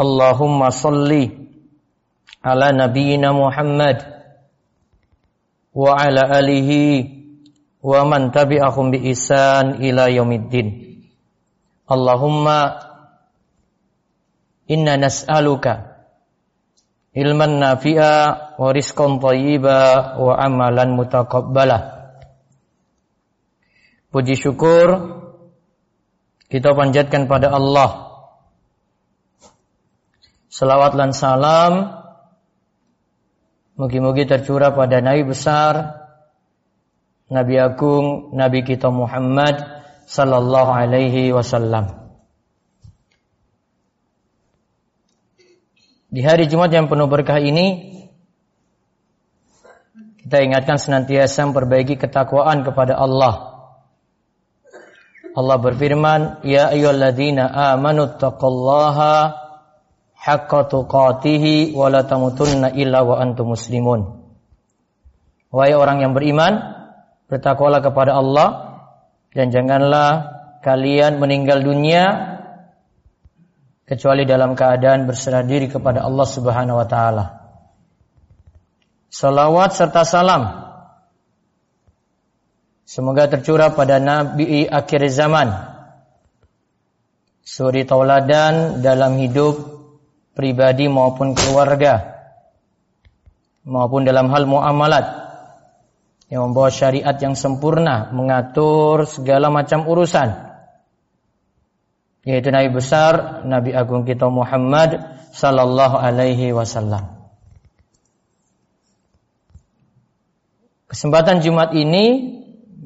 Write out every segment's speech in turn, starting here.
Allahumma salli ala nabiyyina Muhammad wa ala alihi wa man tabi'ahum bi isan ila yaumiddin. Allahumma inna nas'aluka ilman nafi'a wa rizqan thayyiba wa amalan mutaqabbala. Puji syukur kita panjatkan pada Allah Selawat dan salam mugi-mugi tercurah pada Nabi besar Nabi agung Nabi kita Muhammad sallallahu alaihi wasallam. Di hari Jumat yang penuh berkah ini kita ingatkan senantiasa memperbaiki ketakwaan kepada Allah Allah berfirman, "Ya ayyuhalladzina amanu taqullaha haqqa tuqatih wa la tamutunna illa wa antum muslimun." Wahai orang yang beriman, bertakwalah kepada Allah dan janganlah kalian meninggal dunia kecuali dalam keadaan berserah diri kepada Allah Subhanahu wa taala. Salawat serta salam Semoga tercurah pada Nabi akhir zaman. Suri tauladan dalam hidup pribadi maupun keluarga. Maupun dalam hal muamalat. Yang membawa syariat yang sempurna. Mengatur segala macam urusan. Yaitu Nabi besar, Nabi agung kita Muhammad sallallahu alaihi wasallam. Kesempatan Jumat ini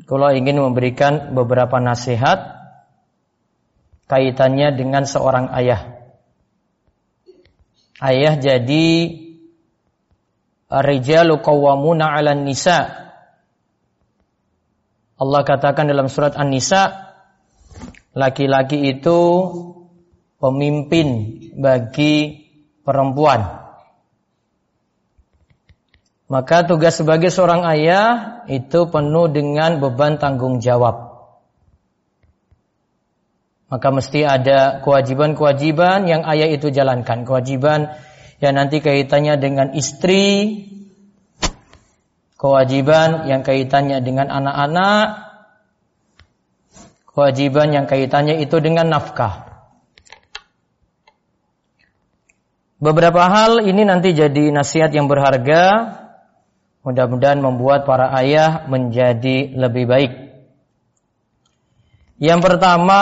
kalau ingin memberikan beberapa nasihat kaitannya dengan seorang ayah. Ayah jadi rijalu qawwamuna 'alan nisa. Allah katakan dalam surat An-Nisa laki-laki itu pemimpin bagi perempuan. Maka tugas sebagai seorang ayah itu penuh dengan beban tanggung jawab. Maka mesti ada kewajiban-kewajiban yang ayah itu jalankan. Kewajiban yang nanti kaitannya dengan istri, kewajiban yang kaitannya dengan anak-anak, kewajiban yang kaitannya itu dengan nafkah. Beberapa hal ini nanti jadi nasihat yang berharga Mudah-mudahan membuat para ayah menjadi lebih baik. Yang pertama,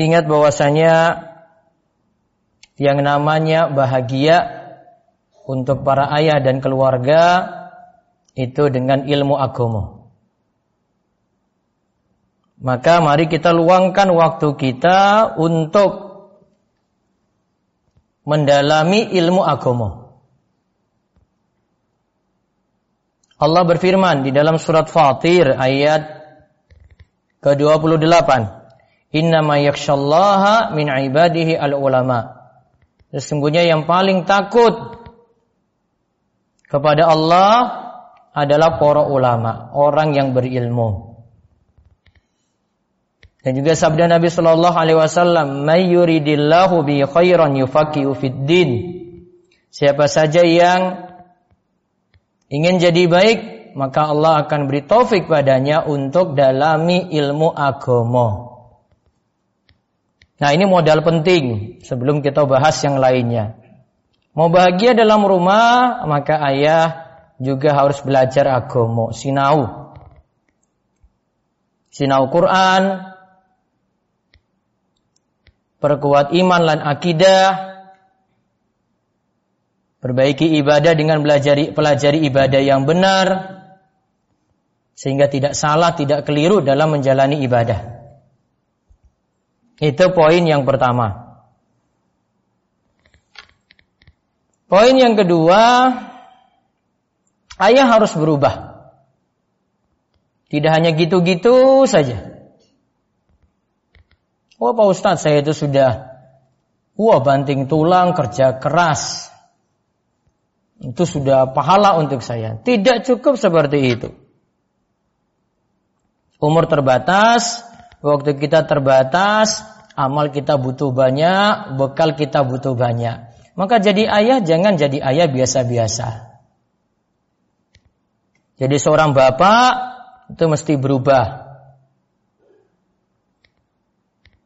ingat bahwasanya yang namanya bahagia untuk para ayah dan keluarga itu dengan ilmu agama. Maka mari kita luangkan waktu kita untuk mendalami ilmu agama. Allah berfirman di dalam surat Fatir ayat ke-28. Innama yakshallaha min ibadihi al-ulama. Sesungguhnya yang paling takut kepada Allah adalah para ulama, orang yang berilmu. Dan juga sabda Nabi Shallallahu Alaihi Wasallam, "May yuridillahu bi khairan yufaqihu fid din." Siapa saja yang ingin jadi baik, maka Allah akan beri taufik padanya untuk dalami ilmu agama. Nah ini modal penting sebelum kita bahas yang lainnya. Mau bahagia dalam rumah, maka ayah juga harus belajar agama, sinau. Sinau Quran, perkuat iman dan akidah, Perbaiki ibadah dengan pelajari, pelajari ibadah yang benar. Sehingga tidak salah, tidak keliru dalam menjalani ibadah. Itu poin yang pertama. Poin yang kedua, ayah harus berubah. Tidak hanya gitu-gitu saja. Wah Pak Ustadz saya itu sudah Wah banting tulang kerja keras Itu sudah pahala untuk saya Tidak cukup seperti itu Umur terbatas Waktu kita terbatas Amal kita butuh banyak Bekal kita butuh banyak Maka jadi ayah jangan jadi ayah biasa-biasa Jadi seorang bapak Itu mesti berubah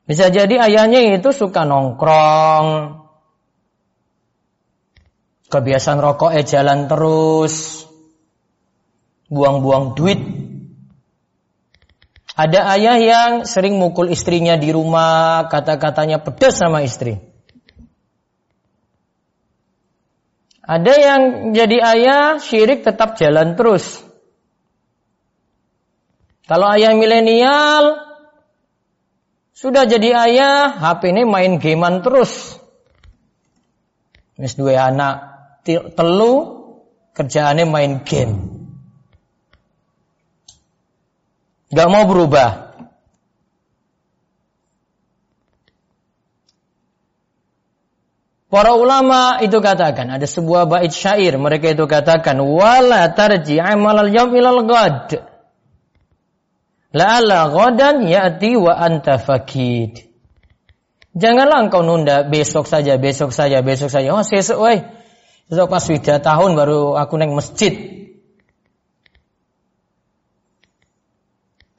bisa jadi ayahnya itu suka nongkrong. Kebiasaan rokoknya jalan terus. Buang-buang duit. Ada ayah yang sering mukul istrinya di rumah, kata-katanya pedas sama istri. Ada yang jadi ayah syirik tetap jalan terus. Kalau ayah milenial sudah jadi ayah, HP ini main gamean terus. Mis dua anak telu kerjaannya main game. Gak mau berubah. Para ulama itu katakan ada sebuah bait syair mereka itu katakan wala tarji amal al ilal ghad La'ala ghadan ya'ti wa anta fakid. Janganlah engkau nunda besok saja, besok saja, besok saja. Oh, besok, woi. Besok pas sudah tahun baru aku naik masjid.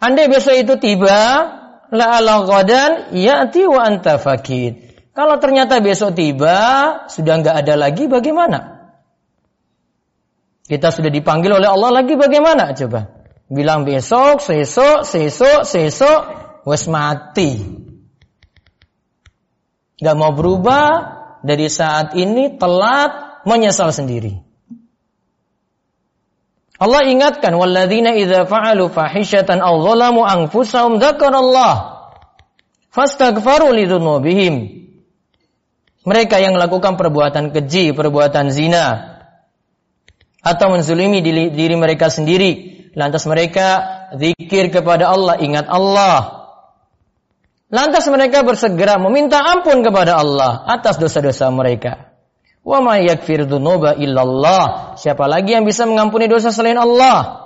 Andai besok itu tiba, la'ala ghadan ya'ti wa anta fakid. Kalau ternyata besok tiba, sudah nggak ada lagi, bagaimana? Kita sudah dipanggil oleh Allah lagi, bagaimana? Coba. Bilang besok, sesok, sesok, sesok, wes mati. Gak mau berubah dari saat ini telat menyesal sendiri. Allah ingatkan walladzina idza fa'alu fahishatan aw zalamu anfusahum dzakarallah fastaghfaru lidzunubihim. Mereka yang melakukan perbuatan keji, perbuatan zina atau menzulimi diri, diri mereka sendiri, Lantas mereka zikir kepada Allah, ingat Allah. Lantas mereka bersegera meminta ampun kepada Allah atas dosa-dosa mereka. Wa ma yakfir dzunuba illallah. Siapa lagi yang bisa mengampuni dosa selain Allah?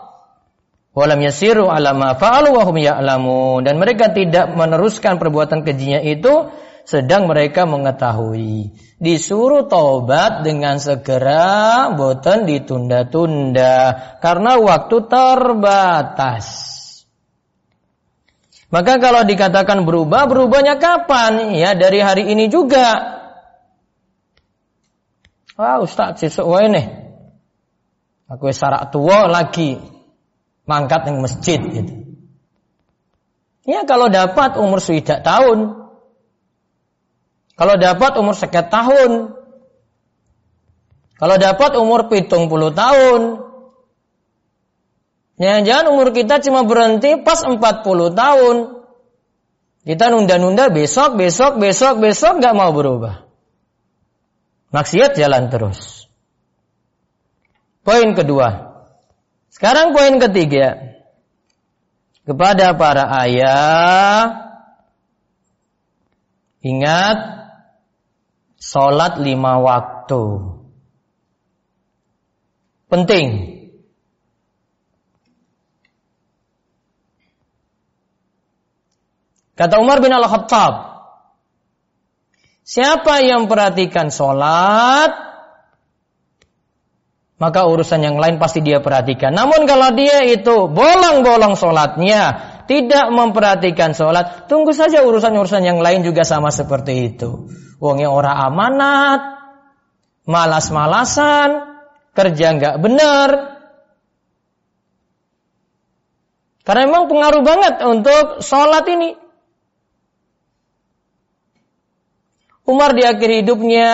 Walam yasiru ala ma fa'alu wa hum ya'lamun. Dan mereka tidak meneruskan perbuatan kejinya itu sedang mereka mengetahui. Disuruh taubat dengan segera, boten ditunda-tunda karena waktu terbatas. Maka kalau dikatakan berubah, berubahnya kapan? Ya dari hari ini juga. Wah Ustaz, sesuk wae nih. Aku sarak tua lagi mangkat yang masjid gitu. Ya kalau dapat umur sudah tahun, kalau dapat umur sekian tahun. Kalau dapat umur pitung puluh tahun. Jangan-jangan umur kita cuma berhenti pas 40 tahun. Kita nunda-nunda besok, besok, besok, besok gak mau berubah. Maksiat jalan terus. Poin kedua. Sekarang poin ketiga. Kepada para ayah. Ingat Sholat lima waktu. Penting. Kata Umar bin Al-Khattab. Siapa yang perhatikan sholat, maka urusan yang lain pasti dia perhatikan. Namun kalau dia itu bolong-bolong sholatnya, tidak memperhatikan sholat, tunggu saja urusan-urusan yang lain juga sama seperti itu. Wongnya orang amanat, malas-malasan, kerja nggak benar. Karena memang pengaruh banget untuk sholat ini. Umar di akhir hidupnya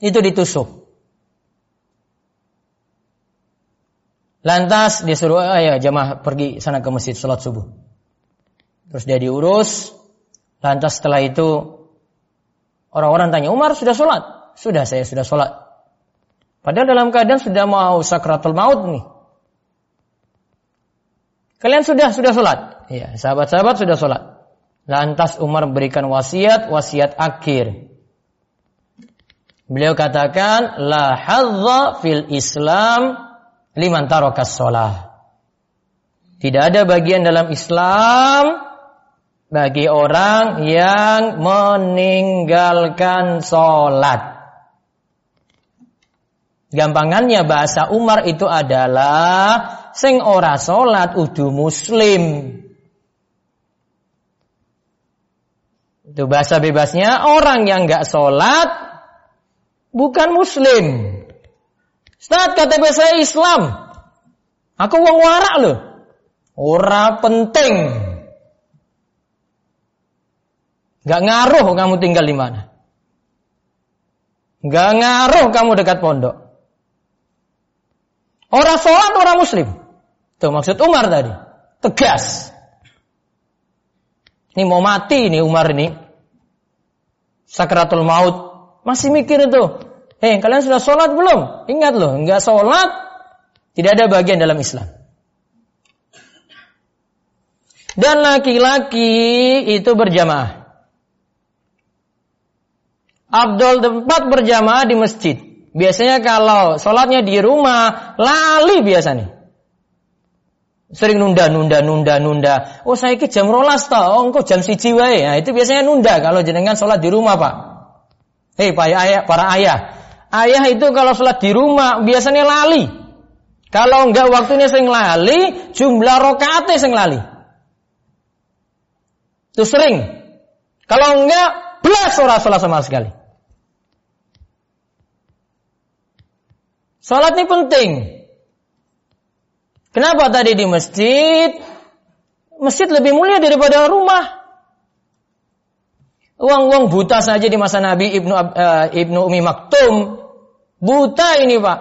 itu ditusuk. Lantas disuruh ayah jamaah pergi sana ke masjid sholat subuh. Terus dia diurus. Lantas setelah itu orang-orang tanya Umar sudah sholat? sudah saya sudah sholat. Padahal dalam keadaan sudah mau sakratul maut nih. Kalian sudah sudah sholat. Ya, sahabat-sahabat sudah sholat. Lantas Umar memberikan wasiat, wasiat akhir. Beliau katakan, La hadza fil Islam liman tarokas sholat. Tidak ada bagian dalam Islam bagi orang yang meninggalkan sholat. Gampangannya bahasa Umar itu adalah sing ora sholat udu muslim. Itu bahasa bebasnya orang yang nggak sholat bukan muslim. Ustaz kata saya Islam. Aku wong warak loh. Ora penting. Gak ngaruh kamu tinggal di mana. Gak ngaruh kamu dekat pondok. Orang sholat orang muslim. Itu maksud Umar tadi. Tegas. Ini mau mati nih Umar ini. Sakratul maut. Masih mikir itu. Eh kalian sudah sholat belum? Ingat loh. Enggak sholat. Tidak ada bagian dalam Islam. Dan laki-laki itu berjamaah. Abdul tempat berjamaah di masjid. Biasanya kalau sholatnya di rumah, lali biasanya. Sering nunda, nunda, nunda, nunda. Oh saya ke jam rolas toh, oh engkau jam siji wae. Nah, itu biasanya nunda kalau jenengan sholat di rumah pak. Hei pak ayah, para ayah. Ayah itu kalau sholat di rumah biasanya lali. Kalau enggak waktunya sering lali, jumlah rokaatnya sering lali. Itu sering. Kalau enggak, belas orang sholat sama sekali. Salat ini penting. Kenapa tadi di masjid? Masjid lebih mulia daripada rumah. Uang-uang buta saja di masa Nabi Ibnu uh, Ibnu Umi Maktum. Buta ini, Pak.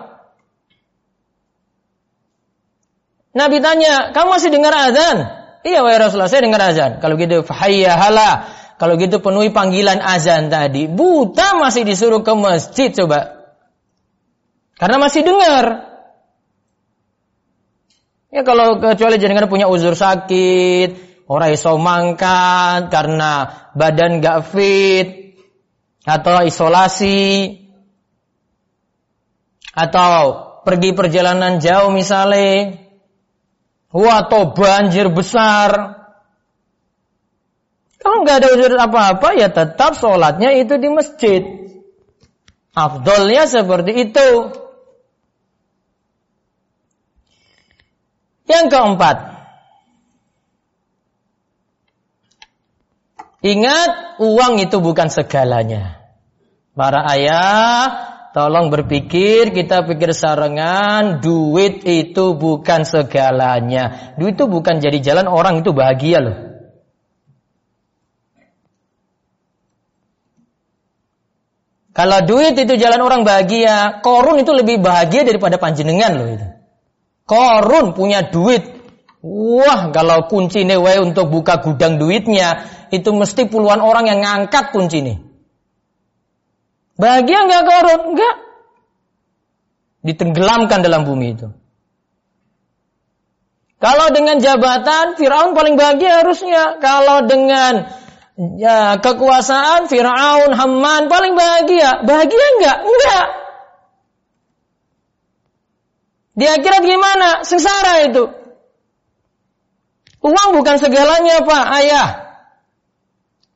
Nabi tanya, "Kamu masih dengar azan?" Iya, wahai Rasulullah, saya dengar azan. Kalau gitu, fahayya hala. Kalau gitu penuhi panggilan azan tadi. Buta masih disuruh ke masjid coba. Karena masih dengar. Ya kalau kecuali jenengan punya uzur sakit, orang iso mangkat karena badan gak fit, atau isolasi, atau pergi perjalanan jauh misalnya, atau banjir besar. Kalau nggak ada uzur apa-apa ya tetap sholatnya itu di masjid. Afdolnya seperti itu. Yang keempat, ingat uang itu bukan segalanya. Para ayah, tolong berpikir, kita pikir sarangan, duit itu bukan segalanya. Duit itu bukan jadi jalan orang itu bahagia loh. Kalau duit itu jalan orang bahagia, korun itu lebih bahagia daripada panjenengan loh itu. Korun punya duit. Wah, kalau kunci newe untuk buka gudang duitnya, itu mesti puluhan orang yang ngangkat kunci ini. Bahagia nggak korun? Enggak. Ditenggelamkan dalam bumi itu. Kalau dengan jabatan, Firaun paling bahagia harusnya. Kalau dengan ya, kekuasaan, Firaun, Haman paling bahagia. Bahagia enggak? Enggak. Di akhirat gimana? Sengsara itu. Uang bukan segalanya Pak, ayah.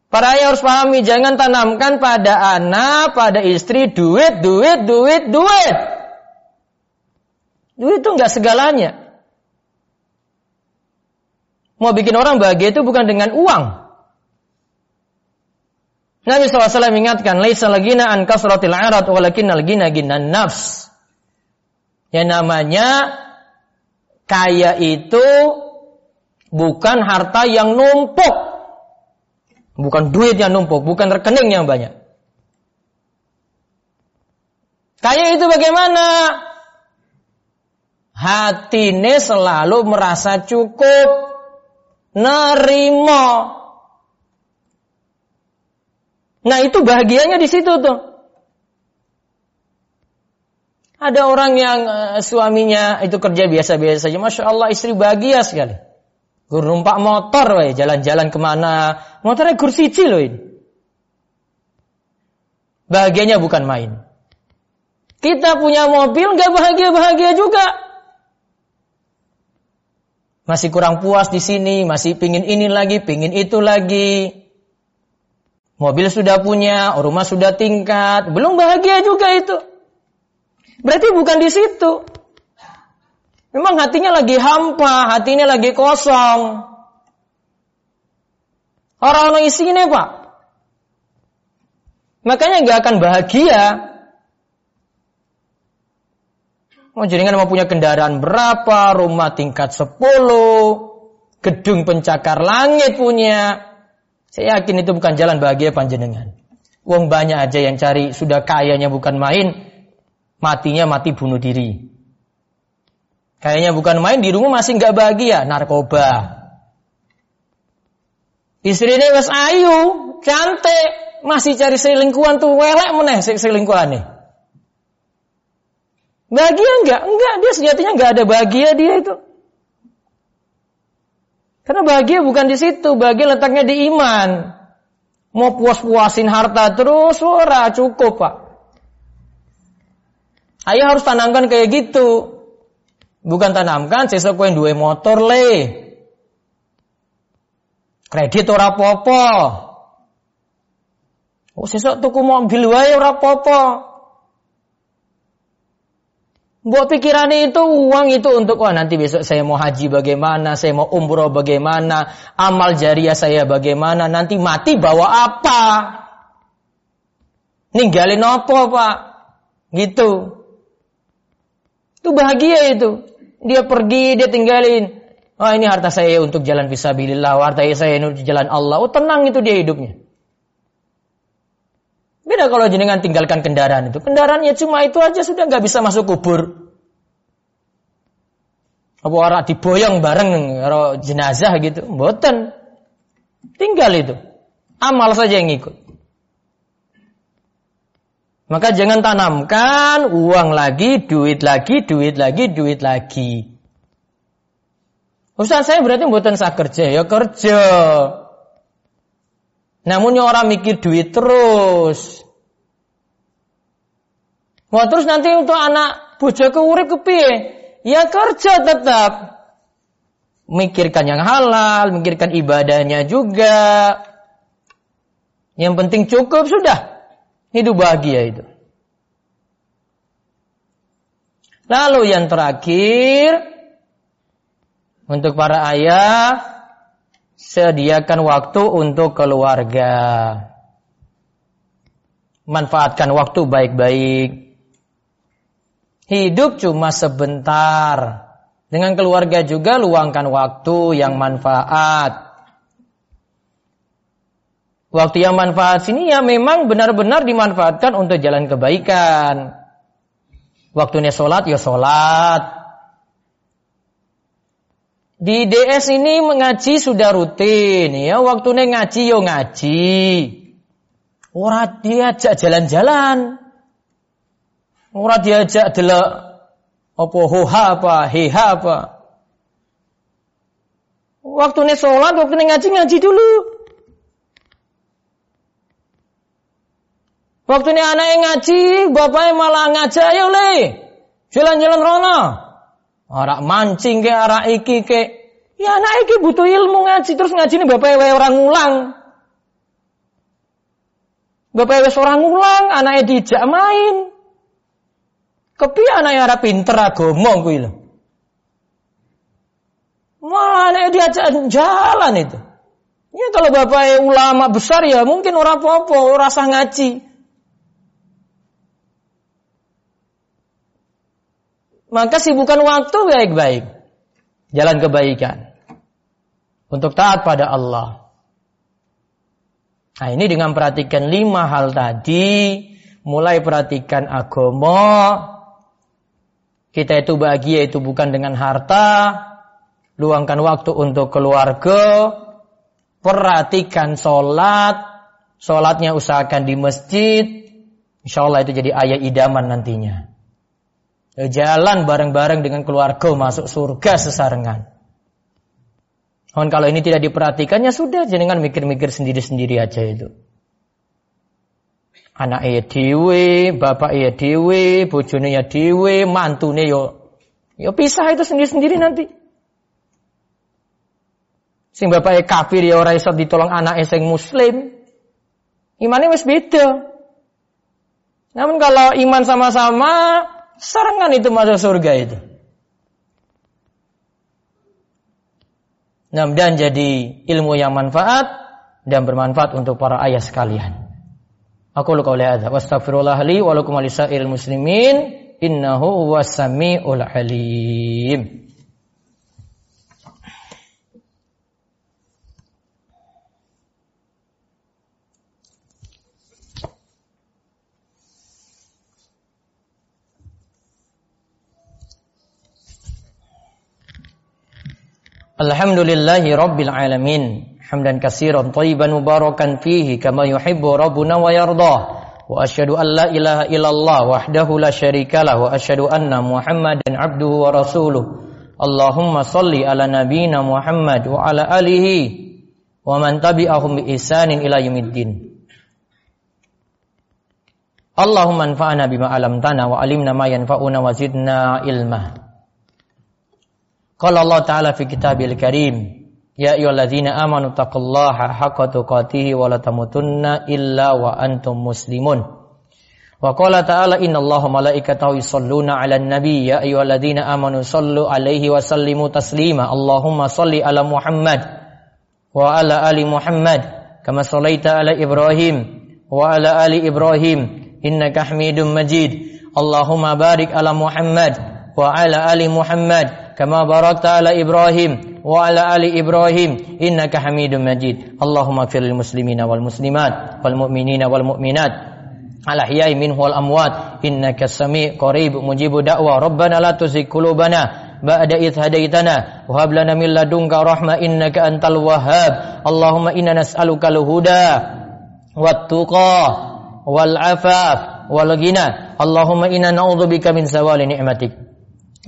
Para ayah harus pahami, jangan tanamkan pada anak, pada istri, duit, duit, duit, duit. Duit itu enggak segalanya. Mau bikin orang bahagia itu bukan dengan uang. Nabi SAW mengingatkan, Laisa lagina an kasratil arat walakin al-gina gina nafs. Yang namanya kaya itu bukan harta yang numpuk. Bukan duit yang numpuk, bukan rekening yang banyak. Kaya itu bagaimana? Hatine selalu merasa cukup, nerimo. Nah itu bahagianya di situ tuh. Ada orang yang uh, suaminya itu kerja biasa-biasa saja. Masya Allah istri bahagia sekali. Gur numpak motor, jalan-jalan ke mana. Motornya gur siji loh ini. Bahagianya bukan main. Kita punya mobil nggak bahagia-bahagia juga. Masih kurang puas di sini, masih pingin ini lagi, pingin itu lagi. Mobil sudah punya, rumah sudah tingkat, belum bahagia juga itu. Berarti bukan di situ. Memang hatinya lagi hampa, hatinya lagi kosong. Orang-orang isinya pak. Makanya nggak akan bahagia. Mau jaringan mau punya kendaraan berapa, rumah tingkat 10, gedung pencakar langit punya. Saya yakin itu bukan jalan bahagia panjenengan. Uang banyak aja yang cari, sudah kayanya bukan main, matinya mati bunuh diri. Kayaknya bukan main di rumah masih nggak bahagia, narkoba. Istrinya wes ayu, cantik, masih cari selingkuhan tuh welek meneh selingkuhan nih. Bahagia enggak? Enggak, dia sejatinya enggak ada bahagia dia itu. Karena bahagia bukan di situ, bahagia letaknya di iman. Mau puas-puasin harta terus, ora cukup pak. Ayah harus tanamkan kayak gitu. Bukan tanamkan sesuk kowe duwe motor le. Kredit ora apa-apa. Oh sesuk tuku mobil wae ora apa-apa. Buat pikiran itu uang itu untuk wah nanti besok saya mau haji bagaimana, saya mau umroh bagaimana, amal jariah saya bagaimana, nanti mati bawa apa? Ninggalin apa pak? Gitu. Itu bahagia itu. Dia pergi, dia tinggalin. Oh ini harta saya untuk jalan visabilillah, harta saya untuk jalan Allah. Oh tenang itu dia hidupnya. Beda kalau jenengan tinggalkan kendaraan itu. Kendaraannya cuma itu aja sudah nggak bisa masuk kubur. Apa orang diboyong bareng kalau jenazah gitu. Boten. Tinggal itu. Amal saja yang ikut. Maka jangan tanamkan uang lagi, duit lagi, duit lagi, duit lagi. Ustaz saya berarti buatan saya kerja, ya kerja. Namun orang mikir duit terus. Wah terus nanti untuk anak ke urip kepiye? Ya kerja tetap. Mikirkan yang halal, mikirkan ibadahnya juga. Yang penting cukup sudah. Hidup bahagia itu. Lalu yang terakhir untuk para ayah sediakan waktu untuk keluarga. Manfaatkan waktu baik-baik. Hidup cuma sebentar. Dengan keluarga juga luangkan waktu yang manfaat. Waktu yang manfaat sini ya memang benar-benar dimanfaatkan untuk jalan kebaikan. Waktunya sholat ya sholat. Di DS ini mengaji sudah rutin ya. Waktunya ngaji yo ya ngaji. Orang diajak jalan-jalan. Orang diajak delok apa hoha apa heha apa. Waktunya sholat, waktunya ngaji ngaji dulu. Waktu ini anak yang ngaji, bapaknya malah ngajak, ayo le, jalan-jalan rono. Arak mancing ke, arak iki ke. Ya anak iki butuh ilmu ngaji, terus ngaji ini bapaknya orang ngulang. Bapaknya orang ngulang, anaknya dijak main. Kepi anaknya arah pinter agama kuwi lho. Malah anaknya diajak jalan itu. Ya kalau bapaknya ulama besar ya mungkin orang apa-apa, rasa ngaji. Maka sibukan waktu baik-baik. Jalan kebaikan. Untuk taat pada Allah. Nah ini dengan perhatikan lima hal tadi. Mulai perhatikan agama. Kita itu bahagia itu bukan dengan harta. Luangkan waktu untuk keluarga. Perhatikan sholat. Sholatnya usahakan di masjid. Insya Allah itu jadi ayat idaman nantinya. Jalan bareng-bareng dengan keluarga masuk surga sesarengan. Namun kalau ini tidak diperhatikan ya sudah jenengan mikir-mikir sendiri-sendiri aja itu. Anak ya dewe, bapak ya dewe, bojone ya dewe, mantune yo yo pisah itu sendiri-sendiri nanti. Sing bapak kafir ya ora iso ditolong anak sing muslim. Imannya wis beda. Namun kalau iman sama-sama, serangan itu masuk surga itu. Nah, dan jadi ilmu yang manfaat dan bermanfaat untuk para ayah sekalian. Aku lu qauli hadza wa astaghfirullah li wa lakum muslimin innahu huwas samiul alim. Alhamdulillahi Rabbil Alamin. Hamdan kasiran tayyiban mubarakan fihi Kama yuhibbu Rabbuna wa yardah. Wa ashadu an la ilaha illallah Wahdahu la syarikalah Wa ashadu anna Muhammadan abduhu wa rasuluh. Allahumma salli ala nabina Muhammad Wa ala alihi Wa man tabi'ahum bi isanin ila yumiddin Allahumma anfa'na bima alamtana Wa alimna ma yanfa'una wa zidna ilmah Qala Allah Ta'ala fi kitabil karim Ya ayyuhalladzina amanu taqullaha haqqa tuqatih wa la tamutunna illa wa antum muslimun. Wa qala ta'ala innallaha malaikatahu yusholluna 'alan nabi ya ayyuhalladzina amanu sallu 'alaihi wa sallimu taslima. Allahumma salli ala Muhammad wa ala ali Muhammad kama shallaita ala Ibrahim wa ala ali Ibrahim innaka Hamidum Majid. Allahumma barik ala Muhammad wa ala ali Muhammad kama barakta ala Ibrahim wa ala ali Ibrahim innaka Hamidum Majid. Allahumma fir muslimina wal muslimat wal mu'minina wal mu'minat. Al minhu wal amwat innaka sami qarib mujibu da'wa. Rabbana la tuzigh qulubana ba'da idh hadaitana wa hab lana min innaka antal wahhab. Allahumma inna nas'aluka al huda wat tuqa wal afaf wal ghina. Allahumma inna na'udzubika min zawali ni'matik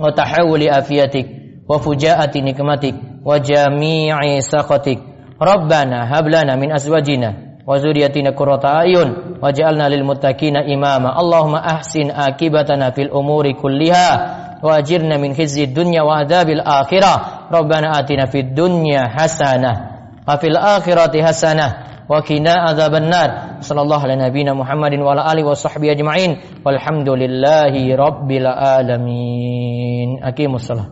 wa tahawuli afiyatik wa fujaati nikmatik wa jami'i sakhatik Rabbana hab lana min azwajina wa zurriyyatina qurrata ayun waj'alna lil muttaqina imama Allahumma ahsin akibatana fil umuri kulliha wa ajirna min khizyi dunya wa adzabil akhirah Rabbana وقنا عذاب النار. صلى الله على نبينا محمد وعلى آله وصحبه أجمعين. والحمد لله رب العالمين. أقيموا الصلاة.